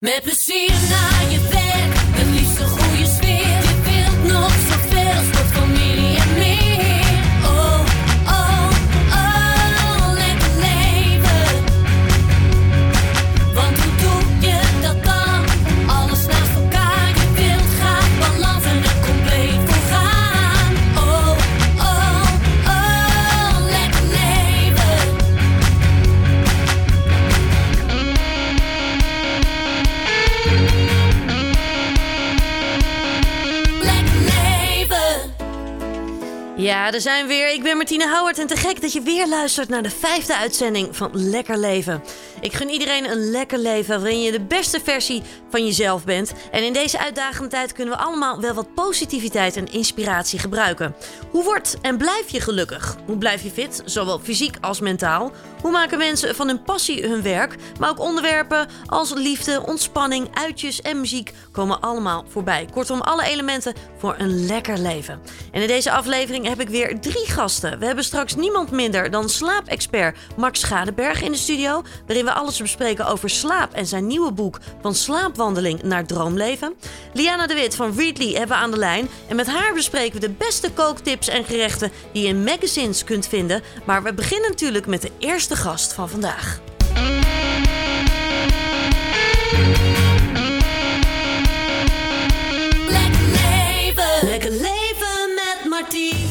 Met plezier naar Ja, daar zijn we weer. Ik ben Martine Houwert en te gek dat je weer luistert naar de vijfde uitzending van Lekker Leven. Ik gun iedereen een lekker leven waarin je de beste versie van jezelf bent. En in deze uitdagende tijd kunnen we allemaal wel wat positiviteit en inspiratie gebruiken. Hoe wordt en blijf je gelukkig? Hoe blijf je fit, zowel fysiek als mentaal? Hoe maken mensen van hun passie hun werk? Maar ook onderwerpen als liefde, ontspanning, uitjes en muziek komen allemaal voorbij. Kortom, alle elementen voor een lekker leven. En in deze aflevering heb ik weer drie gasten. We hebben straks niemand minder dan slaapexpert Max Schadeberg in de studio, waarin we alles bespreken over slaap en zijn nieuwe boek Van slaapwandeling naar droomleven. Liana de Wit van Readly hebben we aan de lijn en met haar bespreken we de beste kooktips en gerechten die je in magazines kunt vinden. Maar we beginnen natuurlijk met de eerste gast van vandaag. Lekker leven. Met Martine.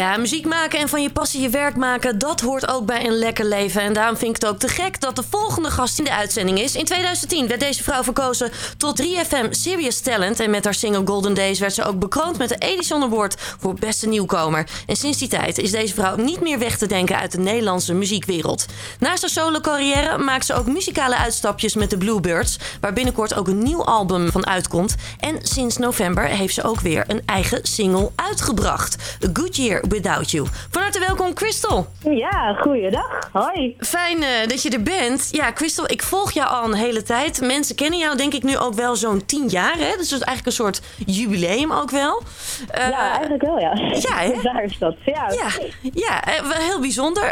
Ja, muziek maken en van je passie je werk maken, dat hoort ook bij een lekker leven. En daarom vind ik het ook te gek dat de volgende gast in de uitzending is. In 2010 werd deze vrouw verkozen tot 3FM Serious Talent. En met haar single Golden Days werd ze ook bekroond met de Edison Award voor beste nieuwkomer. En sinds die tijd is deze vrouw niet meer weg te denken uit de Nederlandse muziekwereld. Naast haar solo carrière maakt ze ook muzikale uitstapjes met de Bluebirds, waar binnenkort ook een nieuw album van uitkomt. En sinds november heeft ze ook weer een eigen single uitgebracht. A Good Year Without You. Van harte welkom, Crystal. Ja, goeiedag. Hoi. Fijn eh, dat je er bent. Ja, Crystal, ik volg jou al een hele tijd. Mensen kennen jou denk ik nu ook wel zo'n tien jaar. Hè? Dus dat is eigenlijk een soort jubileum ook wel. Eh, ja, eigenlijk wel, ja. ja, hè? Daar is dat. Ja. Ja, ja eh, heel bijzonder.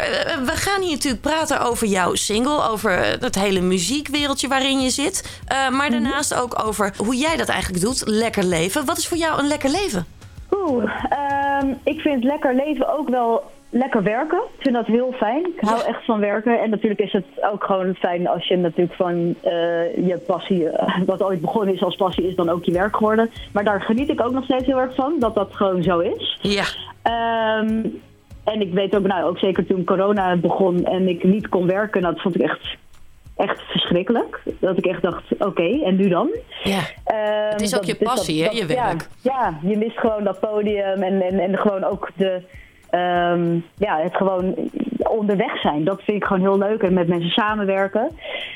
We gaan hier natuurlijk praten over jouw single, over het hele muziekwereldje waarin je zit. Maar daarnaast ook over hoe jij dat eigenlijk doet, lekker leven. Wat is voor jou een lekker leven? Oeh, ehm, ik vind lekker leven ook wel lekker werken. Ik vind dat heel fijn. Ik hou echt van werken. En natuurlijk is het ook gewoon fijn als je natuurlijk van eh, je passie, eh, wat ooit begonnen is als passie, is dan ook je werk geworden. Maar daar geniet ik ook nog steeds heel erg van, dat dat gewoon zo is. Ja, Ehm, en ik weet ook, nou, ook zeker toen corona begon en ik niet kon werken, dat vond ik echt, echt verschrikkelijk. Dat ik echt dacht, oké, en nu dan? ja. Ehm, Het is ook je passie, hè, je ja, werk. Ja, je mist gewoon dat podium en, en, en gewoon ook de, ehm, ja, het gewoon onderweg zijn. Dat vind ik gewoon heel leuk en met mensen samenwerken.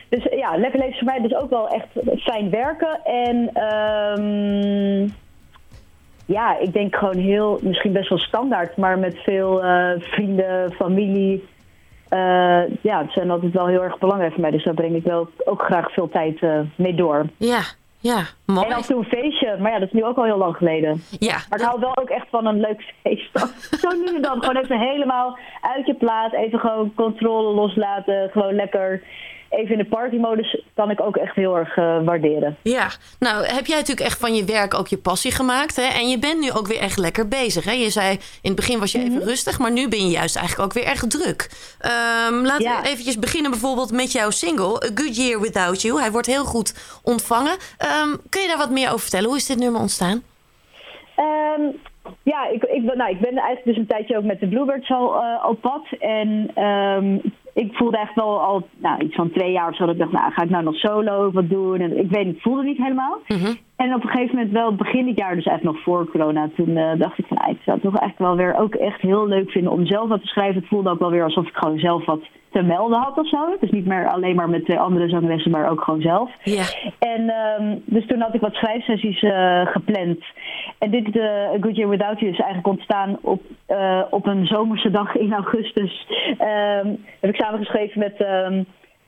Dus ja, lekker leven is voor mij dus ook wel echt fijn werken. En ehm, ja, ik denk gewoon heel, misschien best wel standaard, maar met veel eh, vrienden, familie. Eh, ja, het zijn altijd wel heel erg belangrijk voor mij. Dus daar breng ik wel ook graag veel tijd eh, mee door. Ja, ja, mooi. En af en toe een feestje, maar ja, dat is nu ook al heel lang geleden. Ja, Maar ik hou wel ook echt van een leuk feest. Zo nu en dan. Gewoon even helemaal uit je plaat. Even gewoon controle loslaten. Gewoon lekker. Even in de partymodus kan ik ook echt heel erg eh, waarderen. Ja, nou heb jij natuurlijk echt van je werk ook je passie gemaakt. Hè? En je bent nu ook weer echt lekker bezig. Hè? Je zei in het begin was je even Mhm. rustig, maar nu ben je juist eigenlijk ook weer echt druk. Ehm, laten Ja. we eventjes beginnen bijvoorbeeld met jouw single, A Good Year Without You. Hij wordt heel goed ontvangen. Ehm, kun je daar wat meer over vertellen? Hoe is dit nummer ontstaan? Ehm, ja, ik, ik, ben- nou, ik ben eigenlijk dus een tijdje ook met de Bluebirds al eh, op pad. En ik voelde echt wel al nou, iets van twee jaar of zo. Dat ik dacht, nou, ga ik nou nog solo wat doen? En ik weet ik voelde het niet helemaal. Mhm. En op een gegeven moment, wel begin dit jaar, dus eigenlijk nog voor corona, toen eh, dacht ik van, ah, ik zou het toch eigenlijk wel weer ook echt heel leuk vinden om zelf wat te schrijven. Het voelde ook wel weer alsof ik gewoon zelf wat te melden had of zo. Dus niet meer alleen maar met de andere zangeressen, maar ook gewoon zelf. Ja. En ehm, dus toen had ik wat schrijfsessies eh, gepland. En dit, A Good Year Without You, is eigenlijk ontstaan op, op een zomerse dag in augustus. Ehm, heb ik samengeschreven met ehm,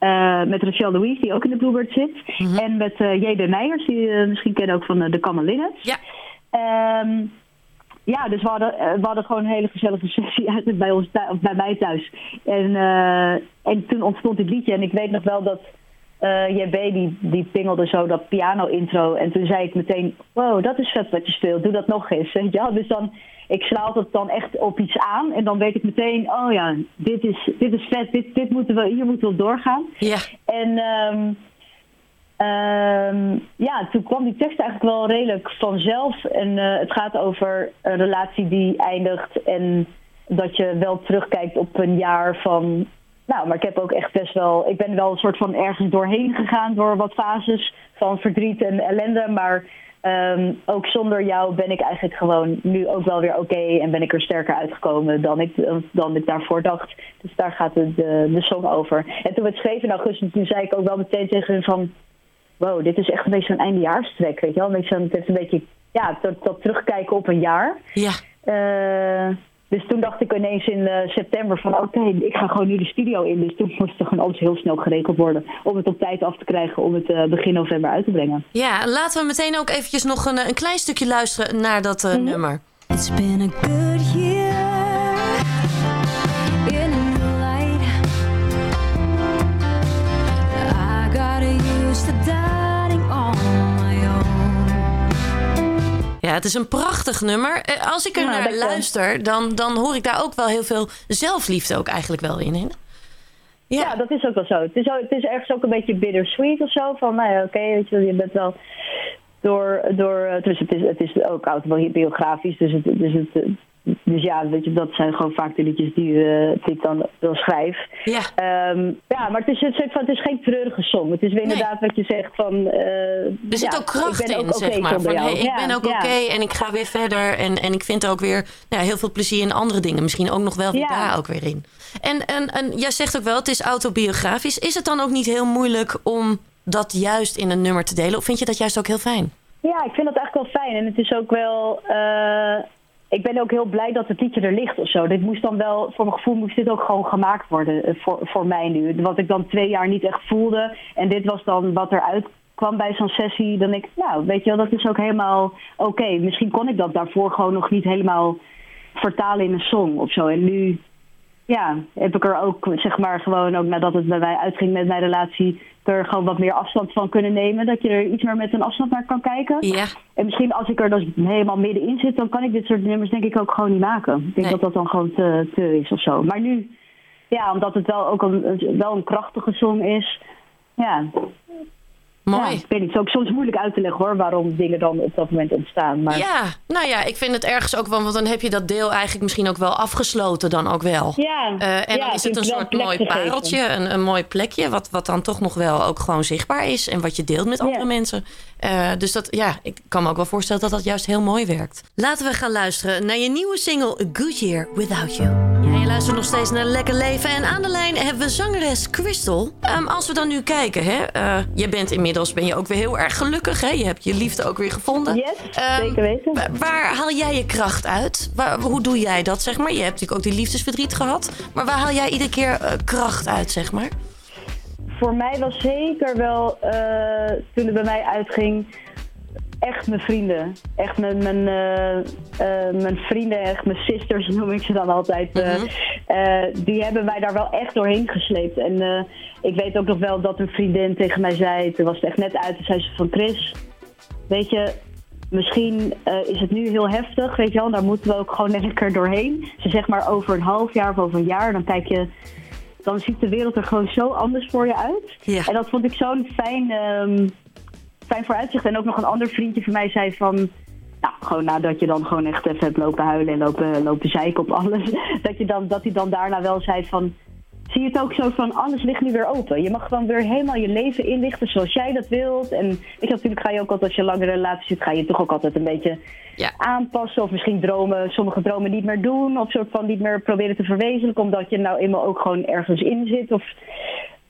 Eh, met Rachel Louise, die ook in de Bluebird zit. Mhm. En met uh, J.D. Meijers, die je misschien kennen ook van de Kamerlinnets. Ja. Ehm, ja, dus we hadden, we hadden gewoon een hele gezellige sessie uit bij, ons thuis, of bij mij thuis. En, en toen ontstond dit liedje. En ik weet nog wel dat uh, JB die, die pingelde zo dat piano-intro. En toen zei ik meteen, wow, dat is vet wat je speelt. Doe dat nog eens. Weet je? Ja, dus dan, ik slaal het dan echt op iets aan. En dan weet ik meteen, oh ja, dit is, dit is vet. Dit, dit moeten we, hier moeten we doorgaan. Ja. En um, um, ja, toen kwam die tekst eigenlijk wel redelijk vanzelf. En uh, het gaat over een relatie die eindigt. En dat je wel terugkijkt op een jaar van nou, maar ik heb ook echt best wel. Ik ben wel een soort van ergens doorheen gegaan door wat fases van verdriet en ellende. Maar um, ook zonder jou ben ik eigenlijk gewoon nu ook wel weer oké. Okay, en ben ik er sterker uitgekomen dan ik, dan ik daarvoor dacht. Dus daar gaat de, de, de song over. En toen we het schreven in augustus, toen zei ik ook wel meteen tegen hun van. Wow, dit is echt een beetje zo'n eindejaarstrek, weet je wel? Een beetje, het heeft een beetje, ja, dat, dat terugkijken op een jaar. Ja. Uh, dus toen dacht ik ineens in uh, september van oké, okay, ik ga gewoon nu de studio in. Dus toen moest er gewoon alles heel snel geregeld worden om het op tijd af te krijgen om het uh, begin november uit te brengen. Ja, laten we meteen ook eventjes nog een, een klein stukje luisteren naar dat uh, mm -hmm. nummer. It's been a good year Ja, het is een prachtig nummer. Als ik er Ja, naar luister, dan, dan hoor ik daar ook wel heel veel zelfliefde ook eigenlijk wel in. hè? Ja. dat is ook wel zo. Het is, ook, het is ergens ook een beetje bittersweet of zo. Van, nou ja, oké, weet je je bent wel door... door dus het is, het is ook autobiografisch, dus, het, dus, het, dus ja, weet je, dat zijn gewoon vaak de liedjes die, uh, die ik dan wel schrijf. Ja. Um, ja, maar het is, het, het is geen treurige song. Het is weer inderdaad wat je zegt van... Uh, er zit ja, ook kracht ik ben in, ook zeg oké maar. Van, hey, ik Ja, ben ook oké en ik ga weer verder. En, en ik vind ook weer nou, ja, heel veel plezier in andere dingen. Misschien ook nog wel weer daar ook weer in. En, en, en jij zegt ook wel, het is autobiografisch. Is het dan ook niet heel moeilijk om dat juist in een nummer te delen? Of vind je dat juist ook heel fijn? Ja, ik vind dat eigenlijk wel fijn. En het is ook wel. eh, ik ben ook heel blij dat het liedje er ligt of zo. Dit moest dan wel, voor mijn gevoel moest dit ook gewoon gemaakt worden eh, voor, voor mij nu. Wat ik dan twee jaar niet echt voelde. En dit was dan wat eruit kwam bij zo'n sessie. Dan denk ik, nou, weet je wel, dat is ook helemaal oké. Misschien kon ik dat daarvoor gewoon nog niet helemaal vertalen in een song of zo. En nu, ja, heb ik er ook, zeg maar, gewoon ook nadat het bij mij uitging met mijn relatie, er gewoon wat meer afstand van kunnen nemen. Dat je er iets meer met een afstand naar kan kijken. Ja, En misschien als ik er dus helemaal middenin zit, dan kan ik dit soort nummers denk ik ook gewoon niet maken. Ik denk Nee. dat dat dan gewoon te, te is of zo. Maar nu, ja, omdat het wel ook een, een- wel een krachtige song is. Ja, mooi. ja, ik weet niet. Het is ook soms moeilijk uit te leggen hoor, waarom dingen dan op dat moment ontstaan. Maar Ja, nou ja, ik vind het ergens ook wel, want dan heb je dat deel eigenlijk misschien ook wel afgesloten dan ook wel. ja, Eh, en ja, dan is het een soort mooi pareltje, een, een mooi plekje, wat, wat dan toch nog wel ook gewoon zichtbaar is en wat je deelt met Ja. andere mensen. Eh, dus dat, ja, ik kan me ook wel voorstellen dat dat juist heel mooi werkt. Laten we gaan luisteren naar je nieuwe single A Good Year Without You. Ja, je luistert nog steeds naar Lekker Leven en aan de lijn hebben we zangeres Crystal. Ehm, als we dan nu kijken, hè, eh, je bent inmiddels ben je ook weer heel erg gelukkig, hè? Je hebt je liefde ook weer gevonden. Yes, Ehm, zeker weten. Wa- Waar haal jij je kracht uit? Waar, hoe doe jij dat, zeg maar? Je hebt natuurlijk ook die liefdesverdriet gehad. Maar waar haal jij iedere keer eh, kracht uit, zeg maar? Voor mij was zeker wel, eh, toen het bij mij uitging, echt mijn vrienden. Echt mijn, mijn, eh, eh, mijn vrienden, echt mijn sisters noem ik ze dan altijd. eh, Mhm. die hebben mij daar wel echt doorheen gesleept. En ik weet ook nog wel dat een vriendin tegen mij zei, toen was het echt net uit, toen zei ze van Chris, weet je, misschien is het nu heel heftig, weet je wel, daar moeten we ook gewoon lekker doorheen. Ze zegt maar over een half jaar of over een jaar, dan kijk je, dan ziet de wereld er gewoon zo anders voor je uit. Ja. En dat vond ik zo'n fijn, ehm, fijn vooruitzicht. En ook nog een ander vriendje van mij zei van... Nou, gewoon nadat je dan gewoon echt even hebt lopen huilen en lopen, lopen zeiken op alles. Dat, je dan, dat hij dan daarna wel zei van... Zie je het ook zo van, alles ligt nu weer open. Je mag gewoon weer helemaal je leven inrichten zoals jij dat wilt. En je, natuurlijk ga je ook altijd, als je lang in een relatie zit, ga je toch ook altijd een beetje Ja. aanpassen. Of misschien dromen, sommige dromen niet meer doen. Of soort van niet meer proberen te verwezenlijken, omdat je nou eenmaal ook gewoon ergens in zit. Of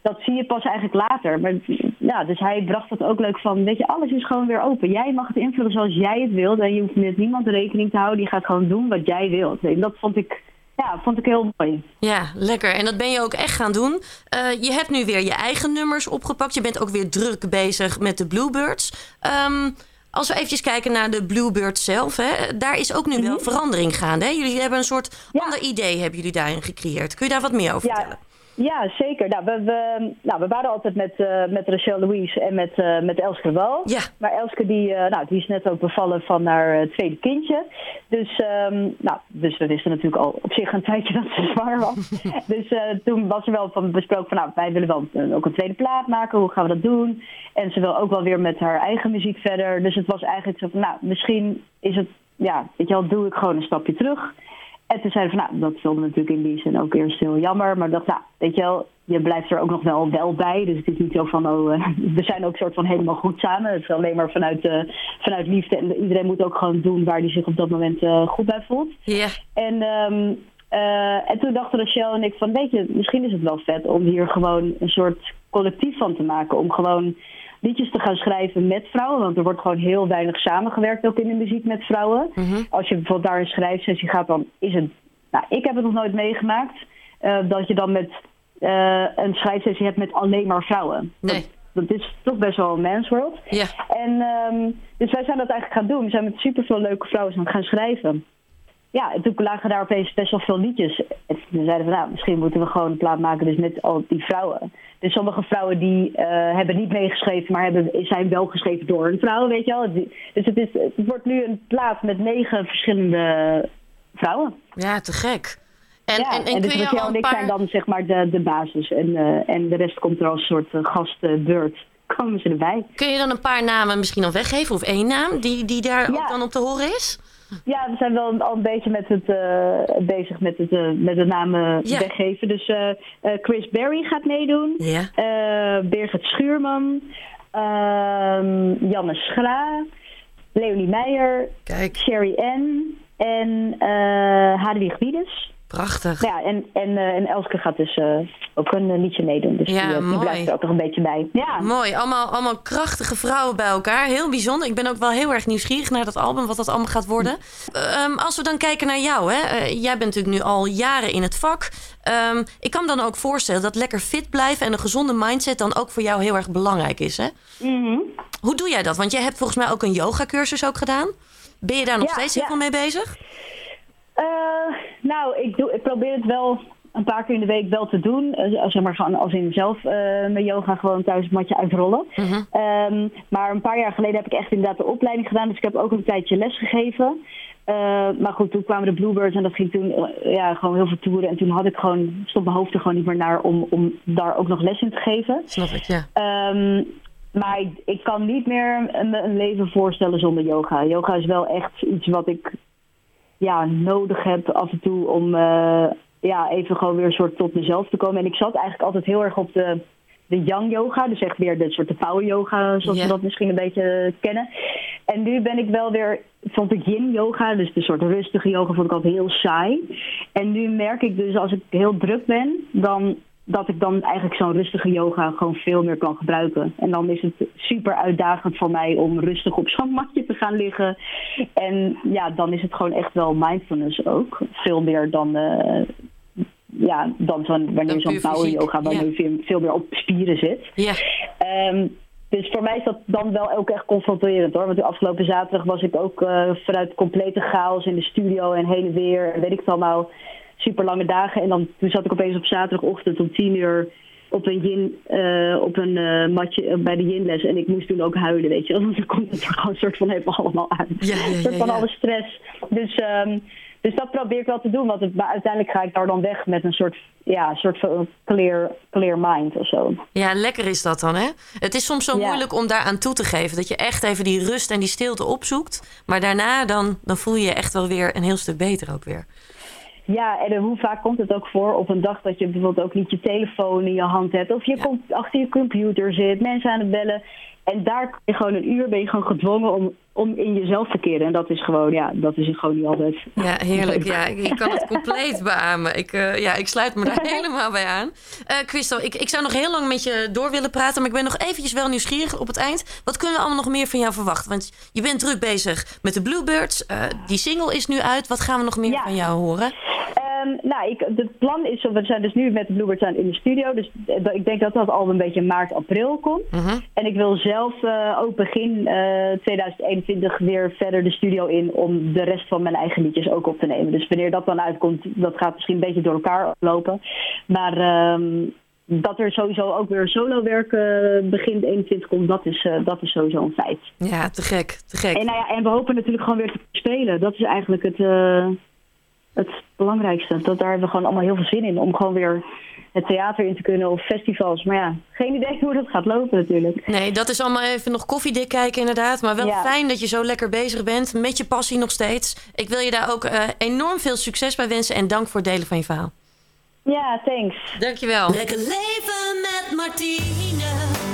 dat zie je pas eigenlijk later. Maar ja, dus hij bracht dat ook leuk van, weet je, alles is gewoon weer open. Jij mag het invullen zoals jij het wilt. En je hoeft met niemand rekening te houden. Je gaat gewoon doen wat jij wilt. En dat vond ik ja, vond ik heel mooi. Ja, lekker. En dat ben je ook echt gaan doen. Eh, je hebt nu weer je eigen nummers opgepakt. Je bent ook weer druk bezig met de Bluebirds. Ehm, als we eventjes kijken naar de Bluebirds zelf, hè, daar is ook nu wel Mhm. verandering gaande. Hè? Jullie hebben een soort Ja. ander idee hebben jullie daarin gecreëerd. Kun je daar wat meer over Ja, vertellen? Ja zeker. Nou, we, we, nou, we waren altijd met, eh, met Rachel Louise en met, eh, met Elske. Ja, Maar Elske die, eh, nou, die is net ook bevallen van haar tweede kindje. Dus, ehm, nou, dus we wisten natuurlijk al op zich een tijdje dat ze zwanger was. dus toen was er wel van besproken van nou, wij willen wel ook een tweede plaat maken. Hoe gaan we dat doen? En ze wil ook wel weer met haar eigen muziek verder. Dus het was eigenlijk zo van nou, misschien is het, ja, weet je wel, doe ik gewoon een stapje terug. En toen zeiden van, nou, dat we natuurlijk in die zin ook eerst heel jammer. Maar dacht, nou, weet je wel, je blijft er ook nog wel, wel bij. Dus het is niet zo van, oh, eh, we zijn ook soort van helemaal goed samen. Het is alleen maar vanuit, eh, vanuit liefde. En iedereen moet ook gewoon doen waar hij zich op dat moment eh, goed bij voelt. ja. En, ehm, eh, en toen dachten Rachel en ik van, weet je, misschien is het wel vet om hier gewoon een soort collectief van te maken. Om gewoon liedjes te gaan schrijven met vrouwen. Want er wordt gewoon heel weinig samengewerkt ook in de muziek met vrouwen. Mhm. Als je bijvoorbeeld daar een schrijfsessie gaat, dan is het... Nou, ik heb het nog nooit meegemaakt. eh, dat je dan met eh, een schrijfsessie hebt met alleen maar vrouwen. Nee. Dat, dat is toch best wel een mens world. Ja. En ehm, dus wij zijn dat eigenlijk gaan doen. We zijn met superveel leuke vrouwen gaan schrijven. Ja, en toen lagen daar opeens best wel veel liedjes. En toen zeiden we, nou, misschien moeten we gewoon een plaat maken dus met al die vrouwen. Dus sommige vrouwen die eh, hebben niet meegeschreven, maar hebben, zijn wel geschreven door een vrouw, weet je wel. Dus het, is, het wordt nu een plaat met negen verschillende vrouwen. ja, te gek. En, ja, en, en, dus kun je Rachel al en een ik zijn paar... dan zeg maar de, de basis. En, eh, en de rest komt er als soort uh, gastbeurt. Komen ze erbij. Kun je dan een paar namen misschien al weggeven? Of één naam die, die daar Ja. ook dan op te horen is? Ja, we zijn wel al een beetje met het, eh, bezig met, het, eh, met de namen Ja. weggeven. Dus eh, Chris Berry gaat meedoen. Ja. Birgit Schuurman. ehm, Janne Schra. Leonie Meijer. Kijk, Sherry Ann. En Hadewig Wiedes. Prachtig. Ja, en, en, eh, en Elske gaat dus eh, ook een eh, liedje meedoen. Dus Ja, die, blijft er ook nog een beetje bij. Ja, Mooi, allemaal, allemaal krachtige vrouwen bij elkaar. Heel bijzonder. Ik ben ook wel heel erg nieuwsgierig naar dat album, wat dat allemaal gaat worden. Ehm, als we dan kijken naar jou, hè? jij bent natuurlijk nu al jaren in het vak. Ehm, ik kan me dan ook voorstellen dat lekker fit blijven en een gezonde mindset dan ook voor jou heel erg belangrijk is. Hè? Mhm. Hoe doe jij dat? Want jij hebt volgens mij ook een yogacursus ook gedaan. Ben je daar nog Ja, steeds heel veel mee bezig? Eh, nou, ik, doe, ik probeer het wel een paar keer in de week wel te doen. Eh, zeg maar gewoon als in zelf eh, mijn yoga gewoon thuis het matje uitrollen. Mhm. Ehm, maar een paar jaar geleden heb ik echt inderdaad de opleiding gedaan. Dus ik heb ook een tijdje les gegeven. Maar goed, toen kwamen de Bluebirds en dat ging toen ja, gewoon heel veel toeren. En toen had ik gewoon, stond mijn hoofd er gewoon niet meer naar om, om daar ook nog les in te geven. Snap ik, ja. Ehm, maar ik, ik kan niet meer me een leven voorstellen zonder yoga. Yoga is wel echt iets wat ik ja, nodig heb af en toe om eh, ja, even gewoon weer een soort tot mezelf te komen. En ik zat eigenlijk altijd heel erg op de, de yang yoga. Dus echt weer de soort de power yoga, zoals we dat misschien een beetje kennen. En nu ben ik wel weer, vond ik yin yoga, dus de soort rustige yoga vond ik altijd heel saai. En nu merk ik dus als ik heel druk ben, dan dat ik dan eigenlijk zo'n rustige yoga gewoon veel meer kan gebruiken. En dan is het super uitdagend voor mij om rustig op zo'n matje te gaan liggen. En ja, dan is het gewoon echt wel mindfulness ook. Veel meer dan, eh, ja, dan zo'n, wanneer zo'n power yoga, ja. je veel, veel meer op spieren zit. Ja, Ehm, dus voor mij is dat dan wel ook echt confronterend hoor. Want de afgelopen zaterdag was ik ook eh, vanuit complete chaos in de studio en heen en weer. En weet ik het allemaal. Super lange dagen. En dan toen zat ik opeens op zaterdagochtend om tien uur op een yin, eh, op een eh, matje eh, bij de yinles. En ik moest toen ook huilen, weet je. wel. Want dan komt het er gewoon een soort van even allemaal uit. Ja, ja, een soort van alle stress. Dus, ehm, dus dat probeer ik wel te doen. Want het, uiteindelijk ga ik daar dan weg met een soort, ja, soort van clear, clear mind of zo. Ja, lekker is dat dan, hè? Het is soms zo moeilijk om daaraan toe te geven. Dat je echt even die rust en die stilte opzoekt. Maar daarna dan, dan voel je je echt wel weer een heel stuk beter ook weer. Ja, en hoe vaak komt het ook voor op een dag dat je bijvoorbeeld ook niet je telefoon in je hand hebt. Of je Ja. komt achter je computer zit, mensen aan het bellen. En daar kun je gewoon een uur ben je gewoon gedwongen om, om in jezelf te keren. En dat is gewoon, ja, dat is gewoon niet altijd. Ja, heerlijk. Ja, ik, kan het compleet beamen. Ik, eh, ja, ik sluit me daar helemaal bij aan. Eh Christel, ik, ik zou nog heel lang met je door willen praten... maar ik ben nog eventjes wel nieuwsgierig op het eind. Wat kunnen we allemaal nog meer van jou verwachten? Want je bent druk bezig met de Bluebirds. Eh, die single is nu uit. Wat gaan we nog meer Ja. van jou horen? Ehm, nou, ik, het plan is, we zijn dus nu met de Bluebirds aan in de studio. Dus eh, ik denk dat dat al een beetje maart, april komt. Mhm. En ik wil zelf uh, ook begin uh, 2021 weer verder de studio in om de rest van mijn eigen liedjes ook op te nemen. Dus wanneer dat dan uitkomt, dat gaat misschien een beetje door elkaar lopen. Maar um, dat er sowieso ook weer solo werken begin 21 komt, dat is, uh, dat is sowieso een feit. Ja, te gek, te gek. En, nou ja, en we hopen natuurlijk gewoon weer te spelen. Dat is eigenlijk het, uh, het belangrijkste. Dat, daar hebben we gewoon allemaal heel veel zin in. Om gewoon weer het theater in te kunnen of festivals. Maar ja, geen idee hoe dat gaat lopen natuurlijk. Nee, dat is allemaal even nog koffiedik kijken inderdaad. Maar wel Ja. fijn dat je zo lekker bezig bent. Met je passie nog steeds. Ik wil je daar ook eh, enorm veel succes bij wensen. En dank voor het delen van je verhaal. Ja, thanks. Dankjewel. Lekker leven met Martine.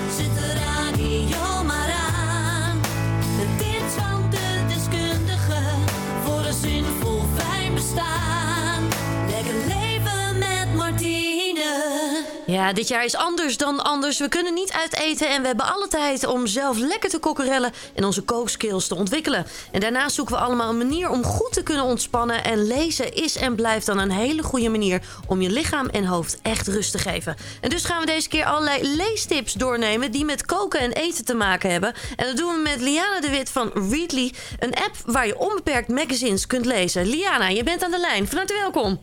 Ja, dit jaar is anders dan anders. We kunnen niet uit eten en we hebben alle tijd om zelf lekker te kokkerellen en onze kookskills te ontwikkelen. En daarnaast zoeken we allemaal een manier om goed te kunnen ontspannen. En lezen is en blijft dan een hele goede manier om je lichaam en hoofd echt rust te geven. En dus gaan we deze keer allerlei leestips doornemen die met koken en eten te maken hebben. En dat doen we met Liana de Wit van Readly, een app waar je onbeperkt magazines kunt lezen. Liana, je bent aan de lijn. Van harte welkom.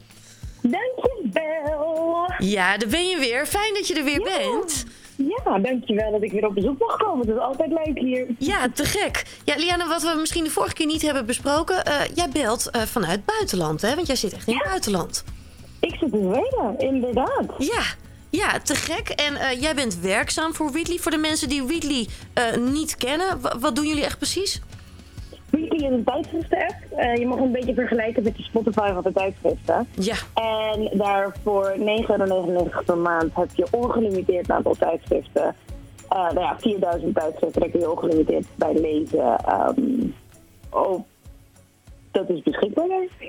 Dankjewel. Ja, daar ben je weer. Fijn dat je er weer bent. Ja, dankjewel dat ik weer op bezoek mag komen. Het is altijd leuk hier. Ja, te gek. Ja, Liana, wat we misschien de vorige keer niet hebben besproken. eh, jij belt eh, vanuit buitenland, hè? Want jij zit echt in het buitenland. Ik zit in Zweden, inderdaad. Ja, ja, te gek. En eh, jij bent werkzaam voor Readly. Voor de mensen die eh, niet kennen, wa- wat doen jullie echt precies? Weekly is een tijdschriften-app. Eh, je mag een beetje vergelijken met de Spotify van de tijdschriften. Ja, En daar voor 9,99 per maand heb je ongelimiteerd aantal tijdschriften. Eh nou ja, 4000 tijdschriften, daar kun je ongelimiteerd bij lezen. Ehm, oh, dat is beschikbaar.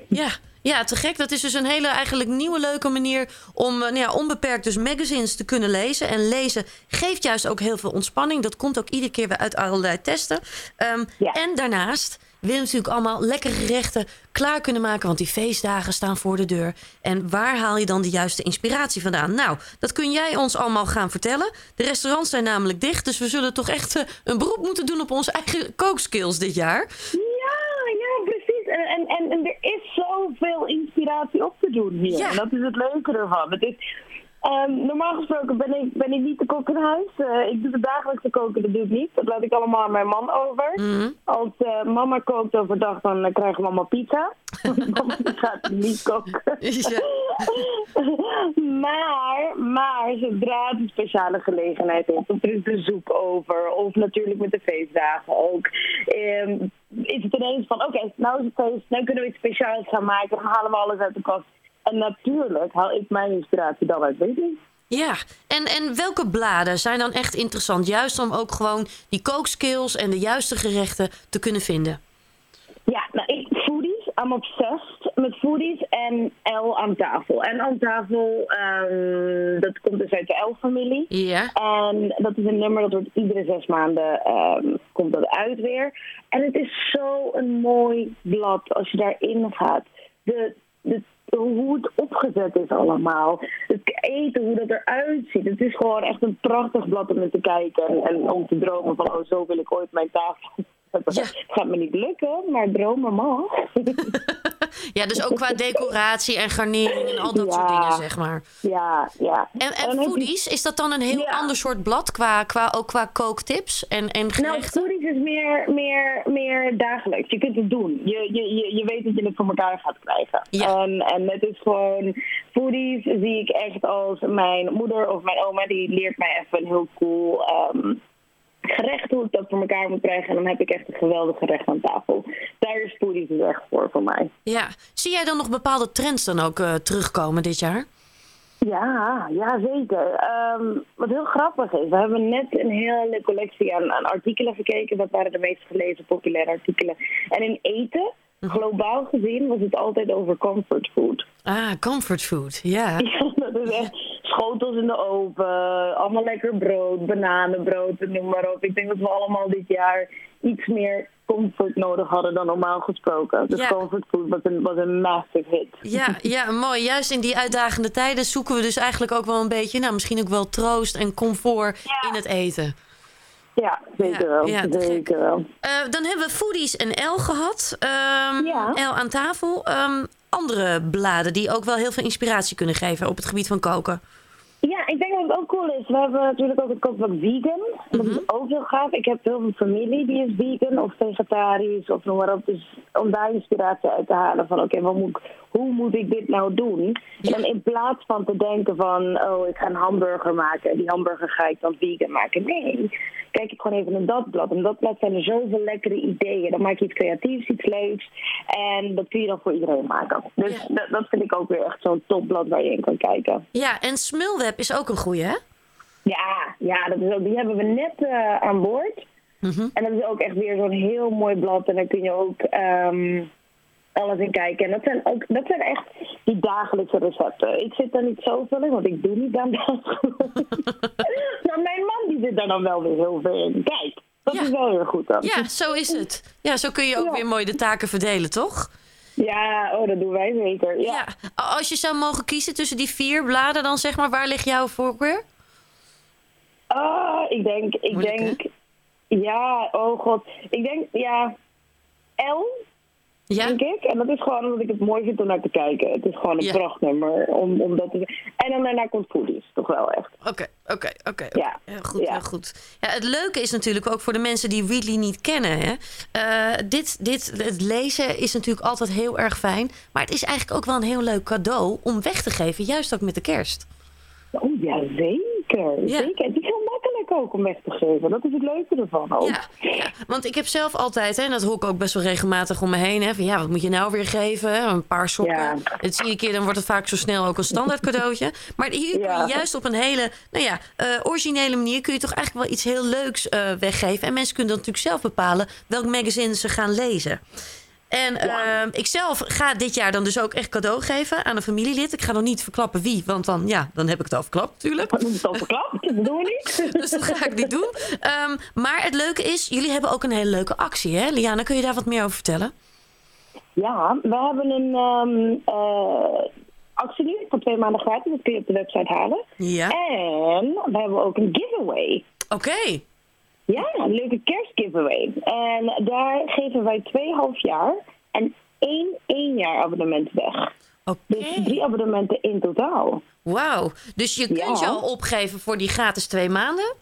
ja. Ja, te gek. Dat is dus een hele eigenlijk nieuwe leuke manier om eh, nou ja, onbeperkt dus magazines te kunnen lezen. En lezen geeft juist ook heel veel ontspanning. Dat komt ook iedere keer weer uit allerlei testen. Ehm, Ja. En daarnaast willen we natuurlijk allemaal lekkere gerechten klaar kunnen maken. Want die feestdagen staan voor de deur. En waar haal je dan de juiste inspiratie vandaan? Nou, dat kun jij ons allemaal gaan vertellen. De restaurants zijn namelijk dicht. Dus we zullen toch echt eh, een beroep moeten doen op onze eigen kookskills dit jaar. Ja, ja, precies. En, en, en, en er is zoveel inspiratie op te doen hier. Ja. En dat is het leuke ervan. Het is, ehm, normaal gesproken ben ik, ben ik niet de kok in huis. Eh, ik doe de dagelijkse koken, dat doe ik niet. Dat laat ik allemaal aan mijn man over. Mhm. Als eh, mama kookt overdag, dan uh, krijgt mama pizza. mama gaat niet koken. Ja. maar, maar zodra het een speciale gelegenheid is, of er is bezoek over, of natuurlijk met de feestdagen ook, ehm, is het ineens van, oké, nou is het feest, nou kunnen we iets speciaals gaan maken, dan halen we alles uit de kast. En natuurlijk haal ik mijn inspiratie dan uit Disney. Ja, en, en welke bladen zijn dan echt interessant? Juist om ook gewoon die kookskills en de juiste gerechten te kunnen vinden. Ja, nou, ik, foodies, I'm obsessed met foodies en L aan tafel. En aan tafel, ehm, dat komt dus uit de L-familie. Ja. En dat is een nummer dat wordt iedere zes maanden ehm, komt dat uit weer. En het is zo een mooi blad als je daarin gaat. De, de, hoe het opgezet is allemaal. Het eten, hoe dat eruit ziet. Het is gewoon echt een prachtig blad om naar te kijken. En, en om te dromen van, oh, zo wil ik ooit mijn tafel. Het Ja. gaat me niet lukken, maar dromen mag. Ja, dus ook qua decoratie en garnering en al dat soort dingen, zeg maar. ja, ja. En, en foodies, is dat dan een heel Ja. ander soort blad, qua, qua, ook qua kooktips en, en Nou, gerechten? foodies is meer, meer, meer dagelijks. Je kunt het doen. Je, je, je, je weet dat je het voor elkaar gaat krijgen. Ja. En, en het is gewoon... Foodies zie ik echt als mijn moeder of mijn oma... die leert mij even een heel cool ehm, gerecht... hoe ik dat voor elkaar moet krijgen. En dan heb ik echt een geweldig gerecht aan tafel. Daar is foodies dus echt voor, voor mij. Ja. Zie jij dan nog bepaalde trends dan ook eh, terugkomen dit jaar? Ja, ja zeker. Ehm, wat heel grappig is, we hebben net een hele collectie aan, aan artikelen gekeken. Wat waren de meest gelezen populaire artikelen? En in eten, globaal gezien, was het altijd over comfort food. Ah, comfort food, ja. Ja, dat is echt schotels in de oven, allemaal lekker brood, bananenbrood, noem maar op. Ik denk dat we allemaal dit jaar iets meer comfort nodig hadden dan normaal gesproken. Dus Ja. comfort food was een, was een massive hit. Ja, ja, mooi. Juist in die uitdagende tijden zoeken we dus eigenlijk ook wel een beetje, nou misschien ook wel troost en comfort in het eten. Ja, zeker Ja, wel. ja, zeker wel. Eh, dan hebben we Foodies en El gehad. Ja. El aan tafel. Ehm, andere bladen die ook wel heel veel inspiratie kunnen geven op het gebied van koken. Ja, ik denk dat het ook cool is. We hebben natuurlijk ook het kookblad vegan. Dat Mhm. is ook heel gaaf. Ik heb heel veel familie die is vegan of vegetarisch of noem maar op. Dus om daar inspiratie uit te halen van oké, wat moet hoe moet ik dit nou doen? Ja. En in plaats van te denken van oh, ik ga een hamburger maken en die hamburger ga ik dan vegan maken. Nee, kijk ik gewoon even naar dat blad. En dat blad zijn er zoveel lekkere ideeën. Dan maak je iets creatiefs, iets leuks. En dat kun je dan voor iedereen maken. Dus Ja. dat, dat vind ik ook weer echt zo'n topblad waar je in kan kijken. Ja, en Smulweb is ook een goeie, hè? Ja, ja dat is ook, die hebben we net eh, aan boord. Mhm. En dat is ook echt weer zo'n heel mooi blad. En daar kun je ook ehm, alles in kijken. En dat zijn, ook, dat zijn echt die dagelijkse recepten. Ik zit daar niet zoveel in, want ik doe niet aan dat. maar mijn man die zit daar dan wel weer heel veel in. Kijk, dat Ja. is wel heel goed dan. Ja, zo is het. Ja, zo kun je ook Ja. weer mooi de taken verdelen, toch? Ja, oh, dat doen wij zeker. Ja. Ja. Als je zou mogen kiezen tussen die vier bladen, dan zeg maar, waar ligt jouw voorkeur? Ah, ik denk, ik Moeilijk, hè? denk, ja, oh god. Ik denk, ja, L Ja? denk ik. En dat is gewoon omdat ik het mooi vind om naar te kijken. Het is gewoon een Ja. prachtnummer. Om, om dat te... En dan daarna komt Foodies, toch wel echt. Oké, oké, oké. Ja. Heel goed, Ja. heel goed. Ja, het leuke is natuurlijk ook voor de mensen die Wheatley niet kennen. Hè? eh, dit, dit, het lezen is natuurlijk altijd heel erg fijn. Maar het is eigenlijk ook wel een heel leuk cadeau om weg te geven. Juist ook met de kerst. Oh ja, zeker. Ja. zeker. Het is heel makkelijk ook om weg te geven. Dat is het leuke ervan ook. Ja, ja, want ik heb zelf altijd, hè, en dat hoor ik ook best wel regelmatig om me heen. Hè, van, ja, wat moet je nou weer geven? Een paar sokken. Het zie je een keer, dan wordt het vaak zo snel ook een standaard cadeautje. Maar hier kun je juist op een hele nou ja, eh, originele manier... kun je toch eigenlijk wel iets heel leuks eh, weggeven. En mensen kunnen dan natuurlijk zelf bepalen welk magazine ze gaan lezen. En Ja. eh, ik zelf ga dit jaar dan dus ook echt cadeau geven aan een familielid. Ik ga nog niet verklappen wie, want dan, ja, dan heb ik het al verklapt natuurlijk. Dat is al verklapt, dat doen we niet. Dus dat ga ik niet doen. Ehm, maar het leuke is, jullie hebben ook een hele leuke actie, hè? Liana, kun je daar wat meer over vertellen? Ja, we hebben een ehm eh, actie nu voor twee maanden gratis. Dat kun je op de website halen. Ja. En we hebben ook een giveaway. Oké. Ja, een leuke kerstgiveaway. En daar geven wij twee half jaar en één één jaar abonnement weg. Dus drie abonnementen in totaal. Wauw. Dus je kunt je al opgeven voor die gratis twee maanden.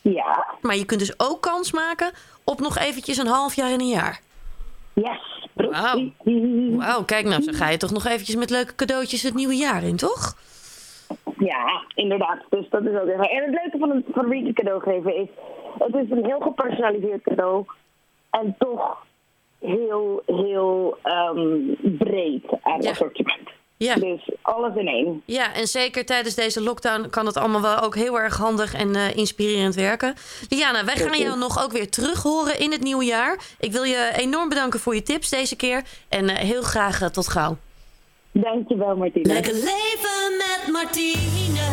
Ja, Maar je kunt dus ook kans maken op nog eventjes een half jaar en een jaar. yes. Wauw. Wauw, kijk nou, zo ga je toch nog eventjes met leuke cadeautjes het nieuwe jaar in, toch? Ja, inderdaad. Dus dat is ook even. En het leuke van een van een cadeau geven is, het is een heel gepersonaliseerd cadeau. En toch heel, heel ehm, breed aan Ja. assortiment. Ja. Dus alles in één. Ja, en zeker tijdens deze lockdown kan het allemaal wel ook heel erg handig en eh, inspirerend werken. Liana, wij gaan jou nog ook weer terug horen in het nieuwe jaar. Ik wil je enorm bedanken voor je tips deze keer. En eh, heel graag eh, tot gauw. Dankjewel, Martina. Lekker leven met Martine.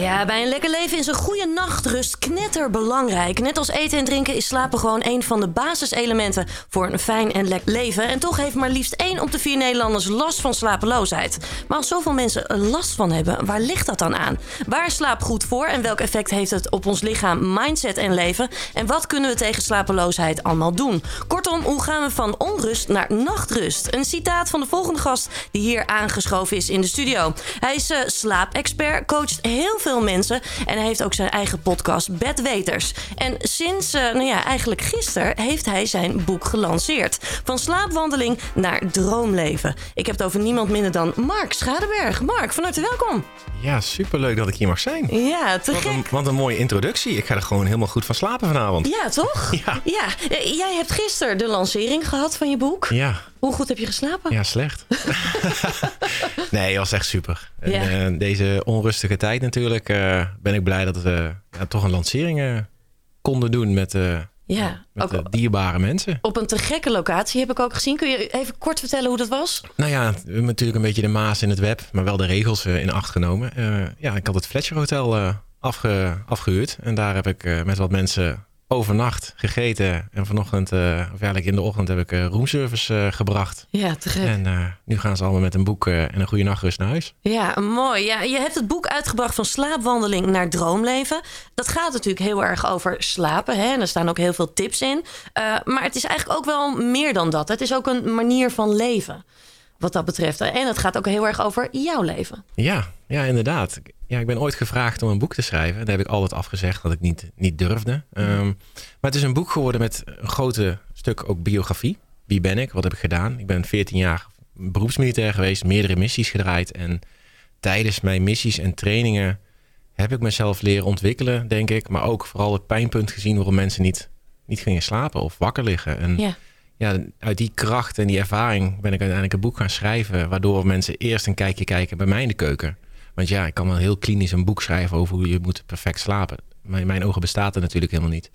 Ja, bij een lekker leven is een goede nachtrust knetterbelangrijk. Net als eten en drinken is slapen gewoon een van de basiselementen voor een fijn en lekker leven. En toch heeft maar liefst één op de vier Nederlanders last van slapeloosheid. Maar als zoveel mensen er last van hebben, waar ligt dat dan aan? Waar slaap goed voor en welk effect heeft het op ons lichaam, mindset en leven? En wat kunnen we tegen slapeloosheid allemaal doen? Kortom, hoe gaan we van onrust naar nachtrust? Een citaat van de volgende gast die hier aangeschoven is in de studio. Hij is eh, slaapexpert, coacht heel veel mensen en hij heeft ook zijn eigen podcast Bedweters. En sinds, eh, nou ja, eigenlijk gisteren heeft hij zijn boek gelanceerd. Van slaapwandeling naar droomleven. Ik heb het over niemand minder dan Mark Schadeberg. Mark, van harte welkom. Ja, superleuk dat ik hier mag zijn. Ja, te Wat een, gek. wat een mooie introductie. Ik ga er gewoon helemaal goed van slapen vanavond. Ja, toch? Ja. ja. Eh, Jij hebt gisteren de lancering gehad van je boek. Ja, Hoe goed heb je geslapen? ja slecht. nee, was echt super. En, eh, deze onrustige tijd natuurlijk eh, ben ik blij dat we ja, toch een lancering eh, konden doen met, Ja, Met ook dierbare mensen. op een te gekke locatie heb ik ook gezien. Kun je even kort vertellen hoe dat was? Nou ja, natuurlijk een beetje de maas in het web, maar wel de regels in acht genomen. Ja, ik had het Fletcher Hotel afge, afgehuurd. En daar heb ik met wat mensen overnacht gegeten. En vanochtend, eh, of eigenlijk in de ochtend, heb ik eh, roomservice eh, gebracht. Ja, te gek. En nu gaan ze allemaal met een boek en een goede nachtrust naar huis. Ja, mooi. Ja, je hebt het boek uitgebracht van slaapwandeling naar droomleven. Dat gaat natuurlijk heel erg over slapen. Hè? En er staan ook heel veel tips in. Maar het is eigenlijk ook wel meer dan dat. Het is ook een manier van leven. Wat dat betreft. En het gaat ook heel erg over jouw leven. Ja, ja, inderdaad. Ja, ik ben ooit gevraagd om een boek te schrijven. Daar heb ik altijd afgezegd dat ik niet, niet durfde. Ehm, maar het is een boek geworden met een grote stuk ook biografie. Wie ben ik? Wat heb ik gedaan? Ik ben 14 jaar beroepsmilitair geweest, meerdere missies gedraaid. En tijdens mijn missies en trainingen heb ik mezelf leren ontwikkelen, denk ik. Maar ook vooral het pijnpunt gezien waarom mensen niet, niet gingen slapen of wakker liggen. En Ja. Ja, uit die kracht en die ervaring ben ik uiteindelijk een boek gaan schrijven. Waardoor mensen eerst een kijkje kijken bij mij in de keuken. Want ja, ik kan wel heel klinisch een boek schrijven over hoe je moet perfect slapen. Maar in mijn ogen bestaat het natuurlijk helemaal niet.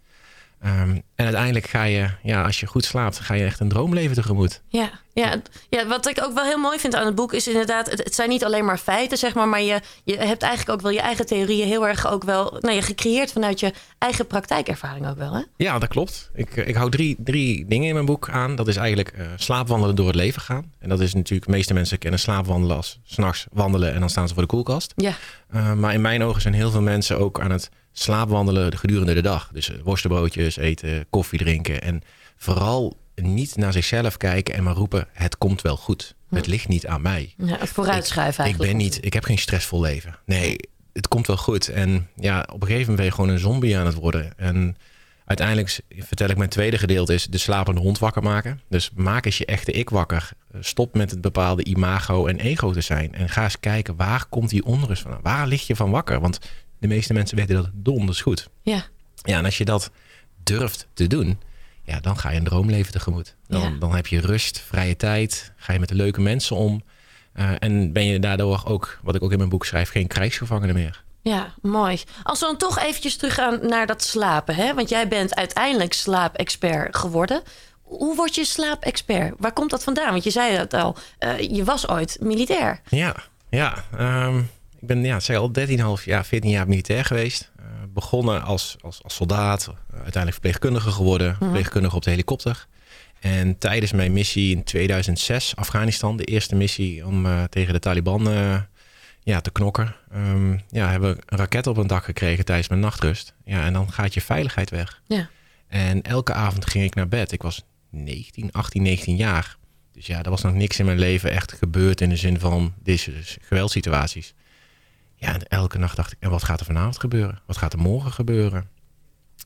Ehm, en uiteindelijk ga je, ja, als je goed slaapt, ga je echt een droomleven tegemoet. Ja, ja, ja, wat ik ook wel heel mooi vind aan het boek is inderdaad, het, het zijn niet alleen maar feiten, zeg maar, maar je, je hebt eigenlijk ook wel je eigen theorieën heel erg ook wel, nou, je gecreëerd vanuit je eigen praktijkervaring ook wel, hè? Ja, dat klopt. Ik, eh, ik hou drie, drie dingen in mijn boek aan. Dat is eigenlijk eh, slaapwandelen door het leven gaan. En dat is natuurlijk, de meeste mensen kennen slaapwandelen als s'nachts wandelen en dan staan ze voor de koelkast. Ja, Uh, maar in mijn ogen zijn heel veel mensen ook aan het slaapwandelen gedurende de dag. Dus uh, worstenbroodjes eten, koffie drinken. En vooral niet naar zichzelf kijken en maar roepen: het komt wel goed. Het ligt niet aan mij. ja vooruitschuiven Ik eigenlijk. ben niet, ik heb geen stressvol leven. Nee, het komt wel goed. En ja, op een gegeven moment ben je gewoon een zombie aan het worden. En uiteindelijk vertel ik mijn tweede gedeelte is de slapende hond wakker maken. Dus maak eens je echte ik wakker. Stop met het bepaalde imago en ego te zijn. En ga eens kijken, waar komt die onrust van? Waar lig je van wakker? Want de meeste mensen weten dat donders goed. Ja, Ja, en als je dat durft te doen, ja, dan ga je een droomleven tegemoet. Dan, Ja. dan heb je rust, vrije tijd, ga je met de leuke mensen om. Eh, en ben je daardoor ook, wat ik ook in mijn boek schrijf, geen krijgsgevangene meer. ja, mooi. Als we dan toch eventjes teruggaan naar dat slapen, hè? Want jij bent uiteindelijk slaapexpert geworden. Hoe word je slaapexpert? Waar komt dat vandaan? Want je zei het al, eh, je was ooit militair. Ja, ja. ehm, ik ben, ja, zeg al 13,5 jaar, 14 jaar militair geweest. Eh, begonnen als, als, als soldaat, uiteindelijk verpleegkundige geworden, verpleegkundige op de helikopter. En tijdens mijn missie in 2006, Afghanistan, de eerste missie om eh, tegen de Taliban eh, ja, te knokken, ehm, ja, hebben we een raket op een dak gekregen tijdens mijn nachtrust. Ja, en dan gaat je veiligheid weg. Ja. En elke avond ging ik naar bed. Ik was 19, 18, 19 jaar. Dus ja, er was nog niks in mijn leven echt gebeurd in de zin van deze geweldsituaties. Ja, elke nacht dacht ik, en wat gaat er vanavond gebeuren? Wat gaat er morgen gebeuren?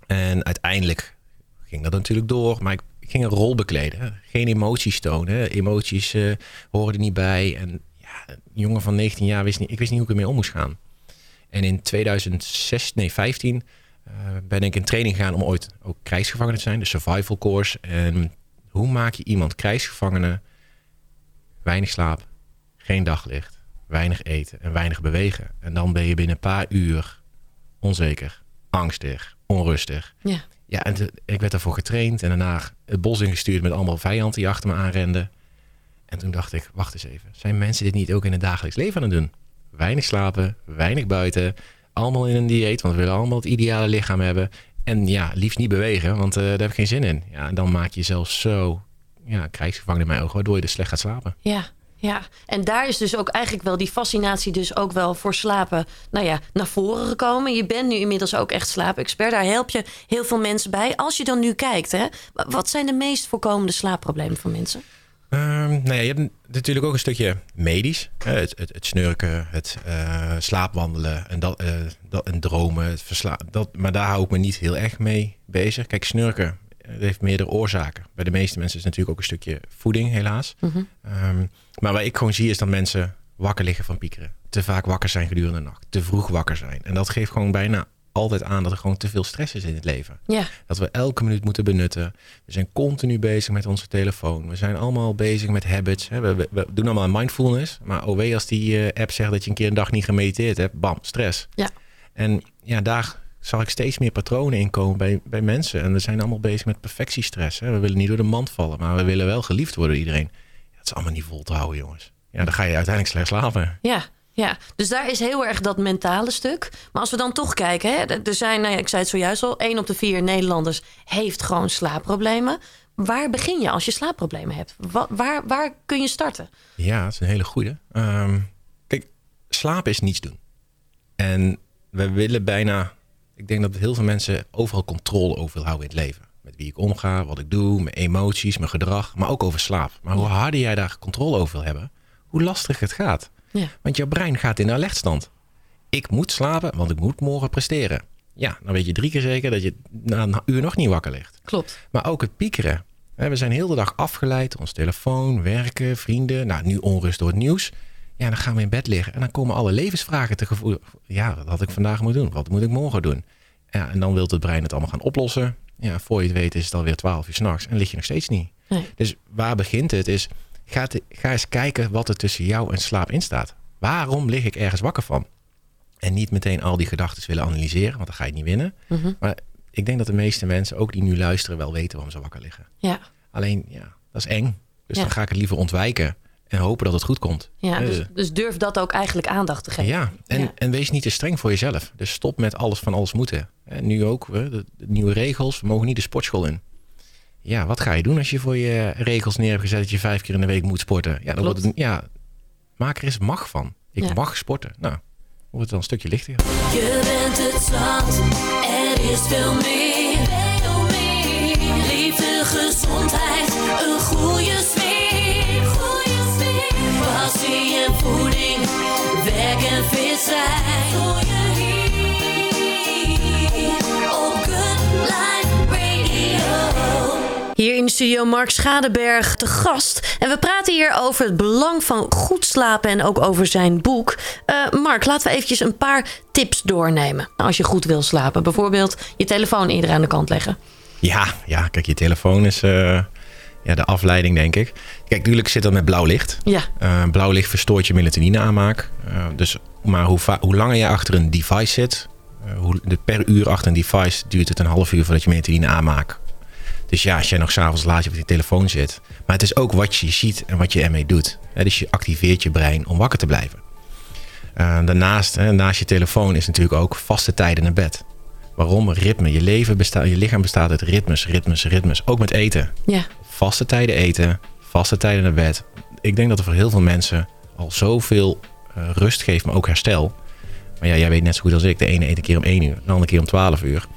En uiteindelijk ging dat natuurlijk door, maar ik, ging een rol bekleden. Geen emoties tonen. Emoties eh, horen er niet bij. En ja, een jongen van 19 jaar wist niet, ik wist niet hoe ik ermee om moest gaan. En in 2006, nee 15, eh, ben ik in training gegaan om ooit ook krijgsgevangene te zijn, de survival course. En hoe maak je iemand krijgsgevangene? Weinig slaap, geen daglicht, weinig eten en weinig bewegen. En dan ben je binnen een paar uur onzeker, angstig, onrustig. Ja. Ja, en te- ik werd daarvoor getraind en daarna het bos ingestuurd met allemaal vijanden die achter me aanrenden. En toen dacht ik, wacht eens even, zijn mensen dit niet ook in het dagelijks leven aan het doen? Weinig slapen, weinig buiten, allemaal in een dieet, want we willen allemaal het ideale lichaam hebben. En ja, liefst niet bewegen, want eh, daar heb ik geen zin in. Ja, en dan maak je jezelf zo ja, krijgsgevangen in mijn ogen, waardoor je dus slecht gaat slapen. Ja, ja. En daar is dus ook eigenlijk wel die fascinatie dus ook wel voor slapen, nou ja, naar voren gekomen. Je bent nu inmiddels ook echt slaapexpert. Daar help je heel veel mensen bij. Als je dan nu kijkt, hè, wa- wat zijn de meest voorkomende slaapproblemen van mensen? Ehm, nou ja, je hebt natuurlijk ook een stukje medisch. het, het snurken, het eh, slaapwandelen en, dat, eh, dat, en dromen. Het versla dat, maar daar hou ik me niet heel erg mee bezig. Kijk, snurken eh, heeft meerdere oorzaken. Bij de meeste mensen is het natuurlijk ook een stukje voeding, helaas. Ehm, maar wat ik gewoon zie is dat mensen wakker liggen van piekeren. Te vaak wakker zijn gedurende de nacht. Te vroeg wakker zijn. En dat geeft gewoon bijna altijd aan dat er gewoon te veel stress is in het leven. Ja, Dat we elke minuut moeten benutten. We zijn continu bezig met onze telefoon. We zijn allemaal bezig met habits. hè. We, we, we doen allemaal mindfulness. Maar OW als die eh, app zegt dat je een keer een dag niet gemediteerd hebt. Bam, stress. Ja. En ja, daar zag ik steeds meer patronen inkomen bij, bij mensen. En we zijn allemaal bezig met perfectiestress. Hè? We willen niet door de mand vallen, maar we willen wel geliefd worden door iedereen. Dat is allemaal niet vol te houden, jongens. Ja, dan ga je uiteindelijk slecht slapen. Ja, ja, dus daar is heel erg dat mentale stuk. Maar als we dan toch kijken, hè, er zijn, nou ja, ik zei het zojuist al, één op de vier Nederlanders heeft gewoon slaapproblemen. Waar begin je als je slaapproblemen hebt? Wa- waar, waar kun je starten? Ja, dat is een hele goede. kijk, slapen is niets doen. En we willen bijna... Ik denk dat heel veel mensen overal controle over willen houden in het leven. Met wie ik omga, wat ik doe, mijn emoties, mijn gedrag. Maar ook over slaap. Maar hoe harder jij daar controle over wil hebben... hoe lastiger het gaat. Ja. Want jouw brein gaat in alertstand. Ik moet slapen, want ik moet morgen presteren. Ja, dan weet je drie keer zeker dat je na een uur nog niet wakker ligt. Klopt. Maar ook het piekeren. We zijn heel de dag afgeleid. Ons telefoon, werken, vrienden. Nou, nu onrust door het nieuws. Ja, dan gaan we in bed liggen. En dan komen alle levensvragen te gevoel. Ja, wat had ik vandaag moeten doen? Wat moet ik morgen doen? Ja, en dan wil het brein het allemaal gaan oplossen. Ja, voor je het weet is het alweer 12 uur s'nachts. En lig je nog steeds niet. Nee. Dus waar begint het? Is, ga, te- ga eens kijken wat er tussen jou en slaap in staat. Waarom lig ik ergens wakker van? En niet meteen al die gedachten willen analyseren, want dan ga je niet winnen. Mhm. Maar ik denk dat de meeste mensen, ook die nu luisteren, wel weten waarom ze wakker liggen. Ja, Alleen, ja, dat is eng. Dus Ja. dan ga ik het liever ontwijken en hopen dat het goed komt. ja Eh, dus, dus durf dat ook eigenlijk aandacht te geven. ja, en, Ja. en wees niet te streng voor jezelf. Dus stop met alles van alles moeten. En nu ook, hè, de, de nieuwe regels, we mogen niet de sportschool in. Ja, wat ga je doen als je voor je regels neer hebt gezet dat je vijf keer in de week moet sporten? Ja, dan Klopt. wordt het, ja, maak er eens mag van. Ik Ja. mag sporten. Nou, wordt het dan een stukje lichter. Je bent het zat, er is veel meer. Werk en zijn. Doe je hier op Good Life Radio. Hier in de studio Mark Schadeberg te gast. En we praten hier over het belang van goed slapen en ook over zijn boek. Eh, Mark, laten we eventjes een paar tips doornemen. Als je goed wil slapen. Bijvoorbeeld je telefoon eerder aan de kant leggen. Ja, ja, kijk, je telefoon is eh, ja, de afleiding, denk ik. Kijk, natuurlijk zit dat met blauw licht. Ja, Eh, blauw licht verstoort je melatonine aanmaak. Eh, dus, maar hoe, langer je achter een device zit, eh, hoe, de, per uur achter een device duurt het een half uur voordat je melatonine aanmaakt. Dus ja, als jij nog s'avonds laat je op je telefoon zit. Maar het is ook wat je ziet en wat je ermee doet. Dus je activeert je brein om wakker te blijven. Daarnaast, hè, naast je telefoon is natuurlijk ook vaste tijden naar bed. Waarom? Ritme. Je, leven bestaat, je lichaam bestaat uit ritmes, ritmes, ritmes. Ook met eten ja, vaste tijden eten, vaste tijden naar bed. Ik denk dat er voor heel veel mensen al zoveel eh, rust geeft, maar ook herstel. Maar ja, jij weet net zo goed als ik, de ene eet een keer om 1 uur, de andere keer om 12 uur.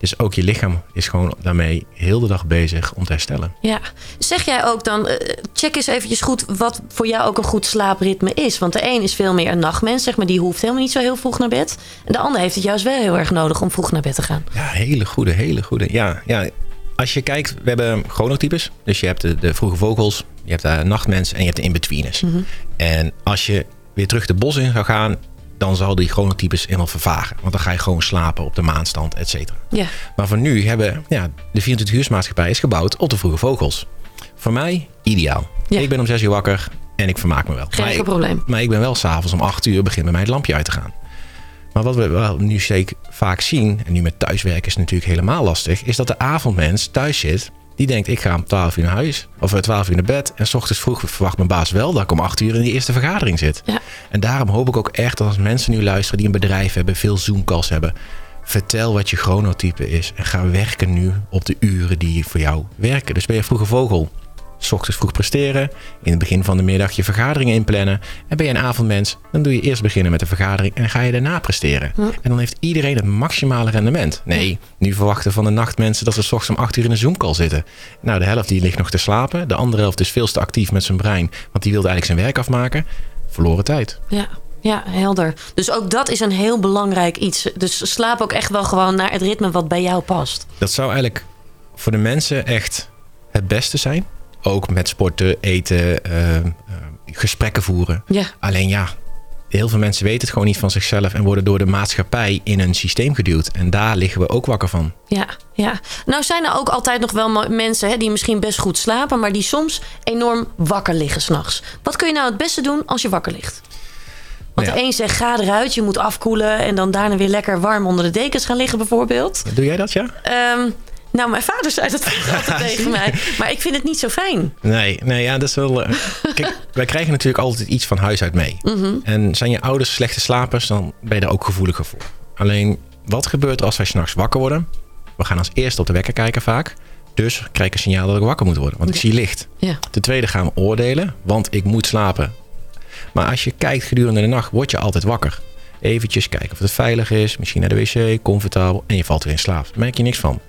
Dus ook je lichaam is gewoon daarmee heel de dag bezig om te herstellen. ja. Zeg jij ook dan, eh, check eens eventjes goed wat voor jou ook een goed slaapritme is. Want de een is veel meer een nachtmens, zeg maar. Die hoeft helemaal niet zo heel vroeg naar bed. En de ander heeft het juist wel heel erg nodig om vroeg naar bed te gaan. Ja, hele goede, hele goede. Ja, ja. Als je kijkt, we hebben chronotypes. Dus je hebt de, de vroege vogels, je hebt de nachtmens en je hebt de in-betweeners. En als je weer terug de bos in zou gaan, dan zal die chronotypes helemaal vervagen. Want dan ga je gewoon slapen op de maanstand, et cetera. Ja, Maar voor nu hebben ja, de 24 uursmaatschappij is gebouwd op de vroege vogels. Voor mij ideaal. Ja. Ik ben om 6 uur wakker en ik vermaak me wel. geen maar, ik, probleem. maar ik ben wel s'avonds om 8 uur begin bij mij het lampje uit te gaan. Maar wat we wel nu steeds vaak zien, en nu met thuiswerken is het natuurlijk helemaal lastig, is dat de avondmens thuis zit. Die denkt, ik ga om 12 uur naar huis. Of eh, 12 uur naar bed. En s ochtends vroeg verwacht mijn baas wel dat ik om 8 uur in die eerste vergadering zit. Ja. En daarom hoop ik ook echt dat als mensen nu luisteren die een bedrijf hebben, veel Zoom-calls hebben. Vertel wat je chronotype is. En ga werken nu op de uren die voor jou werken. Dus ben je vroege vogel. 's ochtends vroeg presteren. In het begin van de middag je vergaderingen inplannen. En ben je een avondmens, dan doe je eerst beginnen met de vergadering en ga je daarna presteren. En dan heeft iedereen het maximale rendement. Nee, nu verwachten van de nachtmensen dat ze 's ochtends om 8 uur in een Zoom-call zitten. Nou, de helft die ligt nog te slapen. De andere helft is veel te actief met zijn brein, want die wilde eigenlijk zijn werk afmaken. Verloren tijd. Ja, ja, helder. Dus ook dat is een heel belangrijk iets. Dus slaap ook echt wel gewoon naar het ritme wat bij jou past. Dat zou eigenlijk voor de mensen echt het beste zijn. Ook met sporten, eten, eh, eh, gesprekken voeren. Ja, Alleen ja, heel veel mensen weten het gewoon niet van zichzelf en worden door de maatschappij in een systeem geduwd. En daar liggen we ook wakker van. ja, ja. Nou zijn er ook altijd nog wel mensen hè, die misschien best goed slapen, maar die soms enorm wakker liggen s'nachts. Wat kun je nou het beste doen als je wakker ligt? Want Want Ja. de een zegt ga eruit, je moet afkoelen en dan daarna weer lekker warm onder de dekens gaan liggen bijvoorbeeld. Doe jij dat, ja? Ehm, nou, mijn vader zei dat altijd tegen mij. Maar ik vind het niet zo fijn. Nee, nee ja, dat is wel. eh, Kijk, wij krijgen natuurlijk altijd iets van huis uit mee. Mhm. En zijn je ouders slechte slapers, dan ben je daar ook gevoeliger voor. Alleen, wat gebeurt als wij s'nachts wakker worden? We gaan als eerste op de wekker kijken vaak. Dus krijg ik een signaal dat ik wakker moet worden, want ik zie licht. Ja. Ten tweede gaan we oordelen, want ik moet slapen. Maar als je kijkt gedurende de nacht, word je altijd wakker. Eventjes kijken of het veilig is, misschien naar de wc, comfortabel en je valt weer in slaap. Daar merk je niks van.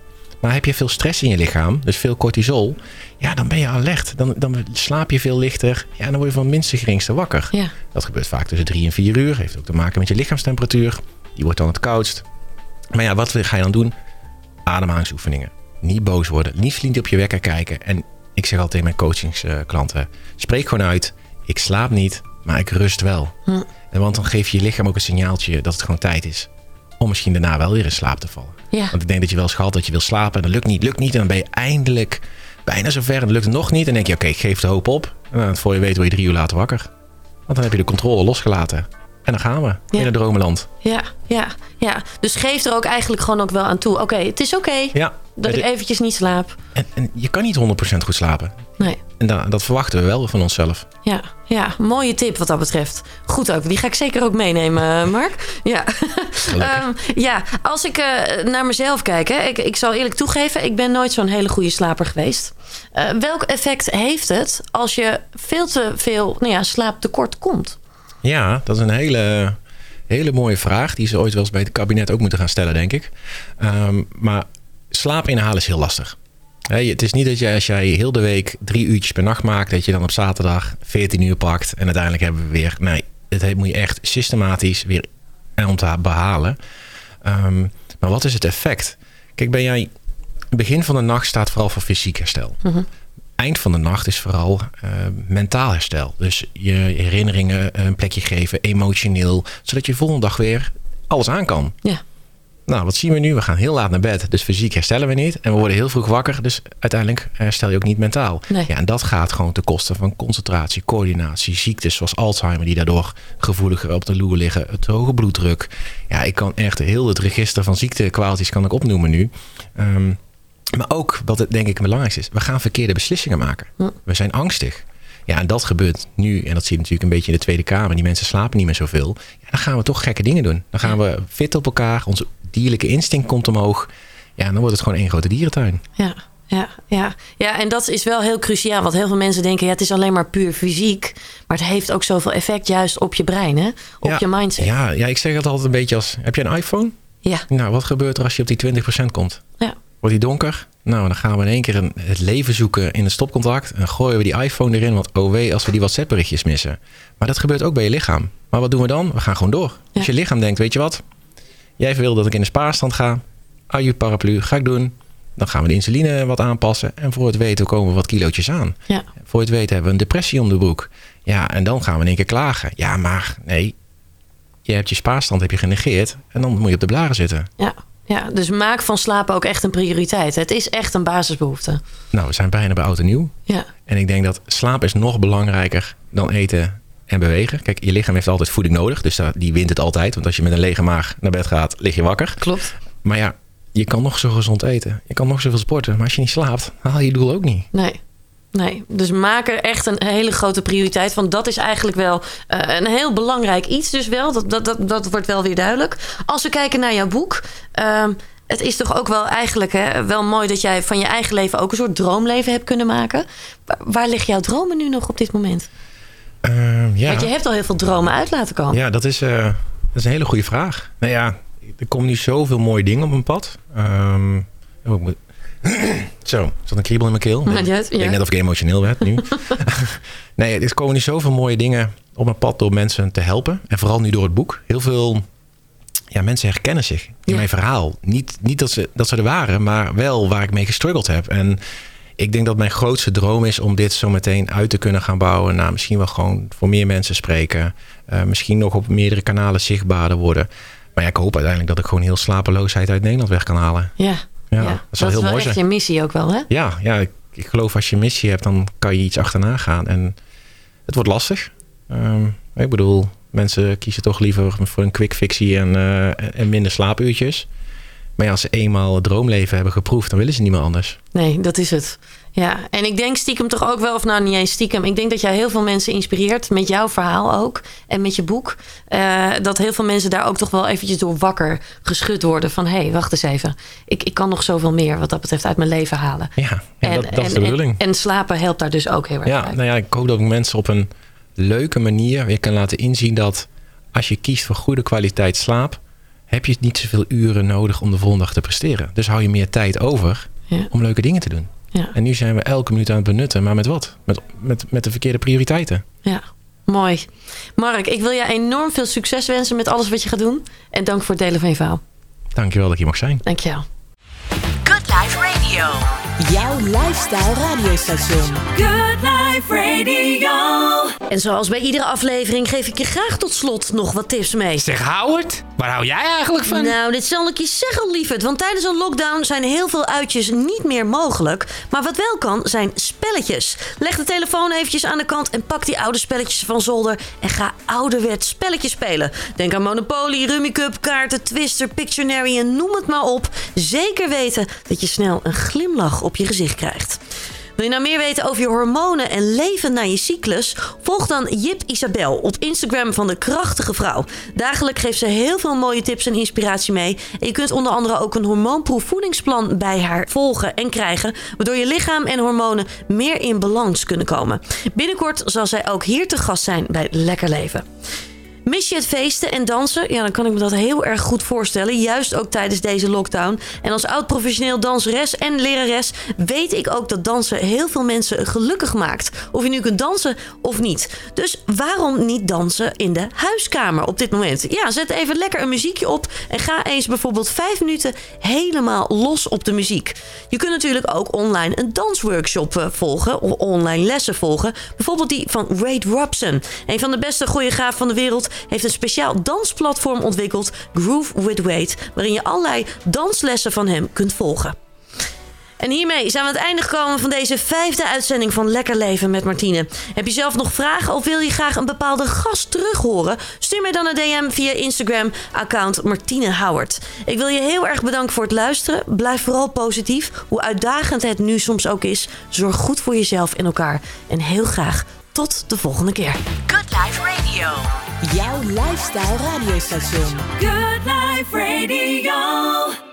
Maar heb je veel stress in je lichaam, dus veel cortisol, ja, dan ben je alert. Dan, dan slaap je veel lichter ja, dan word je van minste geringste wakker. Ja. Dat gebeurt vaak tussen drie en vier uur. Heeft ook te maken met je lichaamstemperatuur. Die wordt dan het koudst. Maar ja, wat ga je dan doen? Ademhalingsoefeningen. Niet boos worden. Niet vriend op je wekker kijken. En ik zeg altijd tegen mijn coachingsklanten. Spreek gewoon uit. Ik slaap niet, maar ik rust wel. Hm. En want dan geef je je lichaam ook een signaaltje dat het gewoon tijd is. Om misschien daarna wel weer in slaap te vallen. Ja. Want ik denk dat je wel eens gehad dat je wil slapen. En dat lukt niet, lukt niet. En dan ben je eindelijk bijna zover. En dan lukt het nog niet. En dan denk je, oké, ik geef de hoop op. En dan voor je weet word je drie uur later wakker. Want dan heb je de controle losgelaten. En dan gaan we in het dromenland. Ja, ja, ja. Dus geef er ook eigenlijk gewoon ook wel aan toe. Oké, het is oké Ja. dat ik eventjes niet slaap. En, en je kan niet 100% goed slapen. Nee. En da- dat verwachten we wel van onszelf. Ja, ja, mooie tip wat dat betreft. Goed ook, die ga ik zeker ook meenemen, eh, Mark. Ja, Ehm, ja als ik eh, naar mezelf kijk, hè, ik, ik zal eerlijk toegeven, ik ben nooit zo'n hele goede slaper geweest. Eh, welk effect heeft het als je veel te veel nou ja, slaaptekort komt? Ja, dat is een hele, hele mooie vraag. Die ze ooit wel eens bij het kabinet ook moeten gaan stellen, denk ik. Ehm, maar slaap inhalen is heel lastig. Het is niet dat je als jij heel de week drie uurtjes per nacht maakt... dat je dan op zaterdag 14 uur pakt en uiteindelijk hebben we weer... Nee, het moet je echt systematisch weer behalen. Ehm, maar wat is het effect? Kijk, ben jij... Begin van de nacht staat vooral voor fysiek herstel. Eind van de nacht is vooral eh, mentaal herstel. Dus je herinneringen een plekje geven, emotioneel. Zodat je de volgende dag weer alles aan kan. Ja. Nou, wat zien we nu? We gaan heel laat naar bed. Dus fysiek herstellen we niet. En we worden heel vroeg wakker. Dus uiteindelijk herstel je ook niet mentaal. Nee. Ja, en dat gaat gewoon ten koste van concentratie, coördinatie, ziektes zoals Alzheimer, die daardoor gevoeliger op de loer liggen. Het hoge bloeddruk. Ja, ik kan echt heel het register van ziektekwaaltjes kan ik opnoemen nu. Ehm, maar ook, wat het denk ik het belangrijkste is, we gaan verkeerde beslissingen maken. We zijn angstig. Ja, en dat gebeurt nu, en dat zie je natuurlijk een beetje in de Tweede Kamer. Die mensen slapen niet meer zoveel. Ja, dan gaan we toch gekke dingen doen. Dan gaan we fit op elkaar. Onze dierlijke instinct komt omhoog. Ja, en dan wordt het gewoon één grote dierentuin. Ja, ja, ja. ja, en dat is wel heel cruciaal. Want heel veel mensen denken, ja, het is alleen maar puur fysiek. Maar het heeft ook zoveel effect juist op je brein, hè? Op ja, je mindset. Ja. Ja, ja, ik zeg het altijd een beetje als... Heb je een iPhone? Ja, Nou, wat gebeurt er als je op die 20% komt? ja, Wordt die donker? Nou, dan gaan we in één keer een, het leven zoeken in het stopcontact. En gooien we die iPhone erin. Want oh wee, als we die WhatsApp-berichtjes missen. Maar dat gebeurt ook bij je lichaam. Maar wat doen we dan? We gaan gewoon door. Als je lichaam denkt, weet je wat? Jij wil dat ik in de spaarstand ga. Aju paraplu, ga ik doen. Dan gaan we de insuline wat aanpassen. En voor het weten komen we wat kilootjes aan. ja. Voor het weten hebben we een depressie om de broek. Ja, en dan gaan we in één keer klagen. Ja, maar nee. Je hebt je spaarstand heb je genegeerd. En dan moet je op de blaren zitten. ja. Ja, dus maak van slapen ook echt een prioriteit. Het is echt een basisbehoefte. Nou, we zijn bijna bij oud en nieuw. Ja, En ik denk dat slaap is nog belangrijker dan eten en bewegen. Kijk, je lichaam heeft altijd voeding nodig. Dus daar- die wint het altijd. Want als je met een lege maag naar bed gaat, lig je wakker. klopt. Maar ja, je kan nog zo gezond eten. Je kan nog zoveel sporten. Maar als je niet slaapt, haal je je doel ook niet. Nee. Nee, dus maak er echt een hele grote prioriteit van. Dat is eigenlijk wel eh, een heel belangrijk iets, dus wel. Dat, dat, dat, dat wordt wel weer duidelijk. Als we kijken naar jouw boek. ehm, het is toch ook wel eigenlijk hè, wel mooi dat jij van je eigen leven ook een soort droomleven hebt kunnen maken. Waar, waar liggen jouw dromen nu nog op dit moment? Ehm, ja. Want je hebt al heel veel dromen uit laten komen. Ja, dat is, eh, dat is een hele goede vraag. Nou ja, er komen nu zoveel mooie dingen op mijn pad. Moet... Zo, zat een kriebel in mijn keel. Maakt Ik denk net of ik emotioneel werd nu. nee, er komen nu zoveel mooie dingen op mijn pad door mensen te helpen. En vooral nu door het boek. Heel veel ja, mensen herkennen zich in Ja. mijn verhaal. Niet, niet dat, ze, dat ze er waren, maar wel waar ik mee gestruggeld heb. En ik denk dat mijn grootste droom is om dit zo meteen uit te kunnen gaan bouwen. Naar misschien wel gewoon voor meer mensen spreken. Eh, misschien nog op meerdere kanalen zichtbaarder worden. Maar ja, ik hoop uiteindelijk dat ik gewoon heel slapeloosheid uit Nederland weg kan halen. Ja, Ja, ja. dat zou heel is wel mooi echt zijn. je missie ook wel, hè? Ja, ja ik, ik geloof als je een missie hebt, dan kan je iets achterna gaan. En het wordt lastig. Ehm, ik bedoel, Mensen kiezen toch liever voor een quick fixie en, eh, en minder slaapuurtjes. Maar ja, als ze eenmaal het droomleven hebben geproefd, dan willen ze niet meer anders. Nee, dat is het. Ja, en ik denk stiekem toch ook wel, of nou niet eens stiekem, ik denk dat jij heel veel mensen inspireert met jouw verhaal ook en met je boek. Eh, dat heel veel mensen daar ook toch wel eventjes door wakker geschud worden van hé, hey, wacht eens even. Ik, ik kan nog zoveel meer wat dat betreft uit mijn leven halen. Ja, en, dat, dat is de bedoeling. En, en, slapen helpt daar dus ook heel erg ja, bij. Nou ja, ik hoop dat ik mensen op een leuke manier weer kan laten inzien dat als je kiest voor goede kwaliteit slaap, heb je niet zoveel uren nodig om de volgende dag te presteren. Dus hou je meer tijd over Ja. om leuke dingen te doen. Ja. En nu zijn we elke minuut aan het benutten, maar met wat? Met, met, met de verkeerde prioriteiten. Ja, mooi. Mark, ik wil je enorm veel succes wensen met alles wat je gaat doen. En dank voor het delen van je verhaal. Dankjewel dat ik hier mag zijn. Dankjewel. Good Life Radio. Jouw lifestyle radiostation. Good Life Radio. En zoals bij iedere aflevering geef ik je graag tot slot nog wat tips mee. Zeg Howard, waar hou jij eigenlijk van? Nou, dit zal ik je zeggen, lieverd. Want tijdens een lockdown zijn heel veel uitjes niet meer mogelijk. Maar wat wel kan, zijn spelletjes. Leg de telefoon eventjes aan de kant en pak die oude spelletjes van zolder. En ga ouderwets spelletjes spelen. Denk aan Monopoly, Rummy Cup, kaarten, Twister, Pictionary en noem het maar op. Zeker weten dat je snel een glimlach op je gezicht krijgt. Wil je nou meer weten over je hormonen en leven na je cyclus? Volg dan Jip Isabel op Instagram van de Krachtige Vrouw. Dagelijks geeft ze heel veel mooie tips en inspiratie mee. En je kunt onder andere ook een hormoonproef voedingsplan bij haar volgen en krijgen. Waardoor je lichaam en hormonen meer in balans kunnen komen. Binnenkort zal zij ook hier te gast zijn bij Lekker Leven. Mis je het feesten en dansen? Ja, dan kan ik me dat heel erg goed voorstellen. Juist ook tijdens deze lockdown. En als oud professioneel danseres en lerares weet ik ook dat dansen heel veel mensen gelukkig maakt. Of je nu kunt dansen of niet. Dus waarom niet dansen in de huiskamer op dit moment? Ja, zet even lekker een muziekje op en ga eens bijvoorbeeld vijf minuten helemaal los op de muziek. Je kunt natuurlijk ook online een dansworkshop eh, volgen of online lessen volgen. Bijvoorbeeld die van Ray Robson. Een van de beste choreografen van de wereld heeft een speciaal dansplatform ontwikkeld, Groove with Weight, waarin je allerlei danslessen van hem kunt volgen. En hiermee zijn we aan het einde gekomen van deze vijfde uitzending van Lekker Leven met Martine. Heb je zelf nog vragen of wil je graag een bepaalde gast terug horen? Stuur mij dan een DM via Instagram, account Martine Howard. Ik wil je heel erg bedanken voor het luisteren. Blijf vooral positief, hoe uitdagend het nu soms ook is. Zorg goed voor jezelf en elkaar. En heel graag tot de volgende keer. Life Radio. Jouw lifestyle radiostation. Good Life Radio.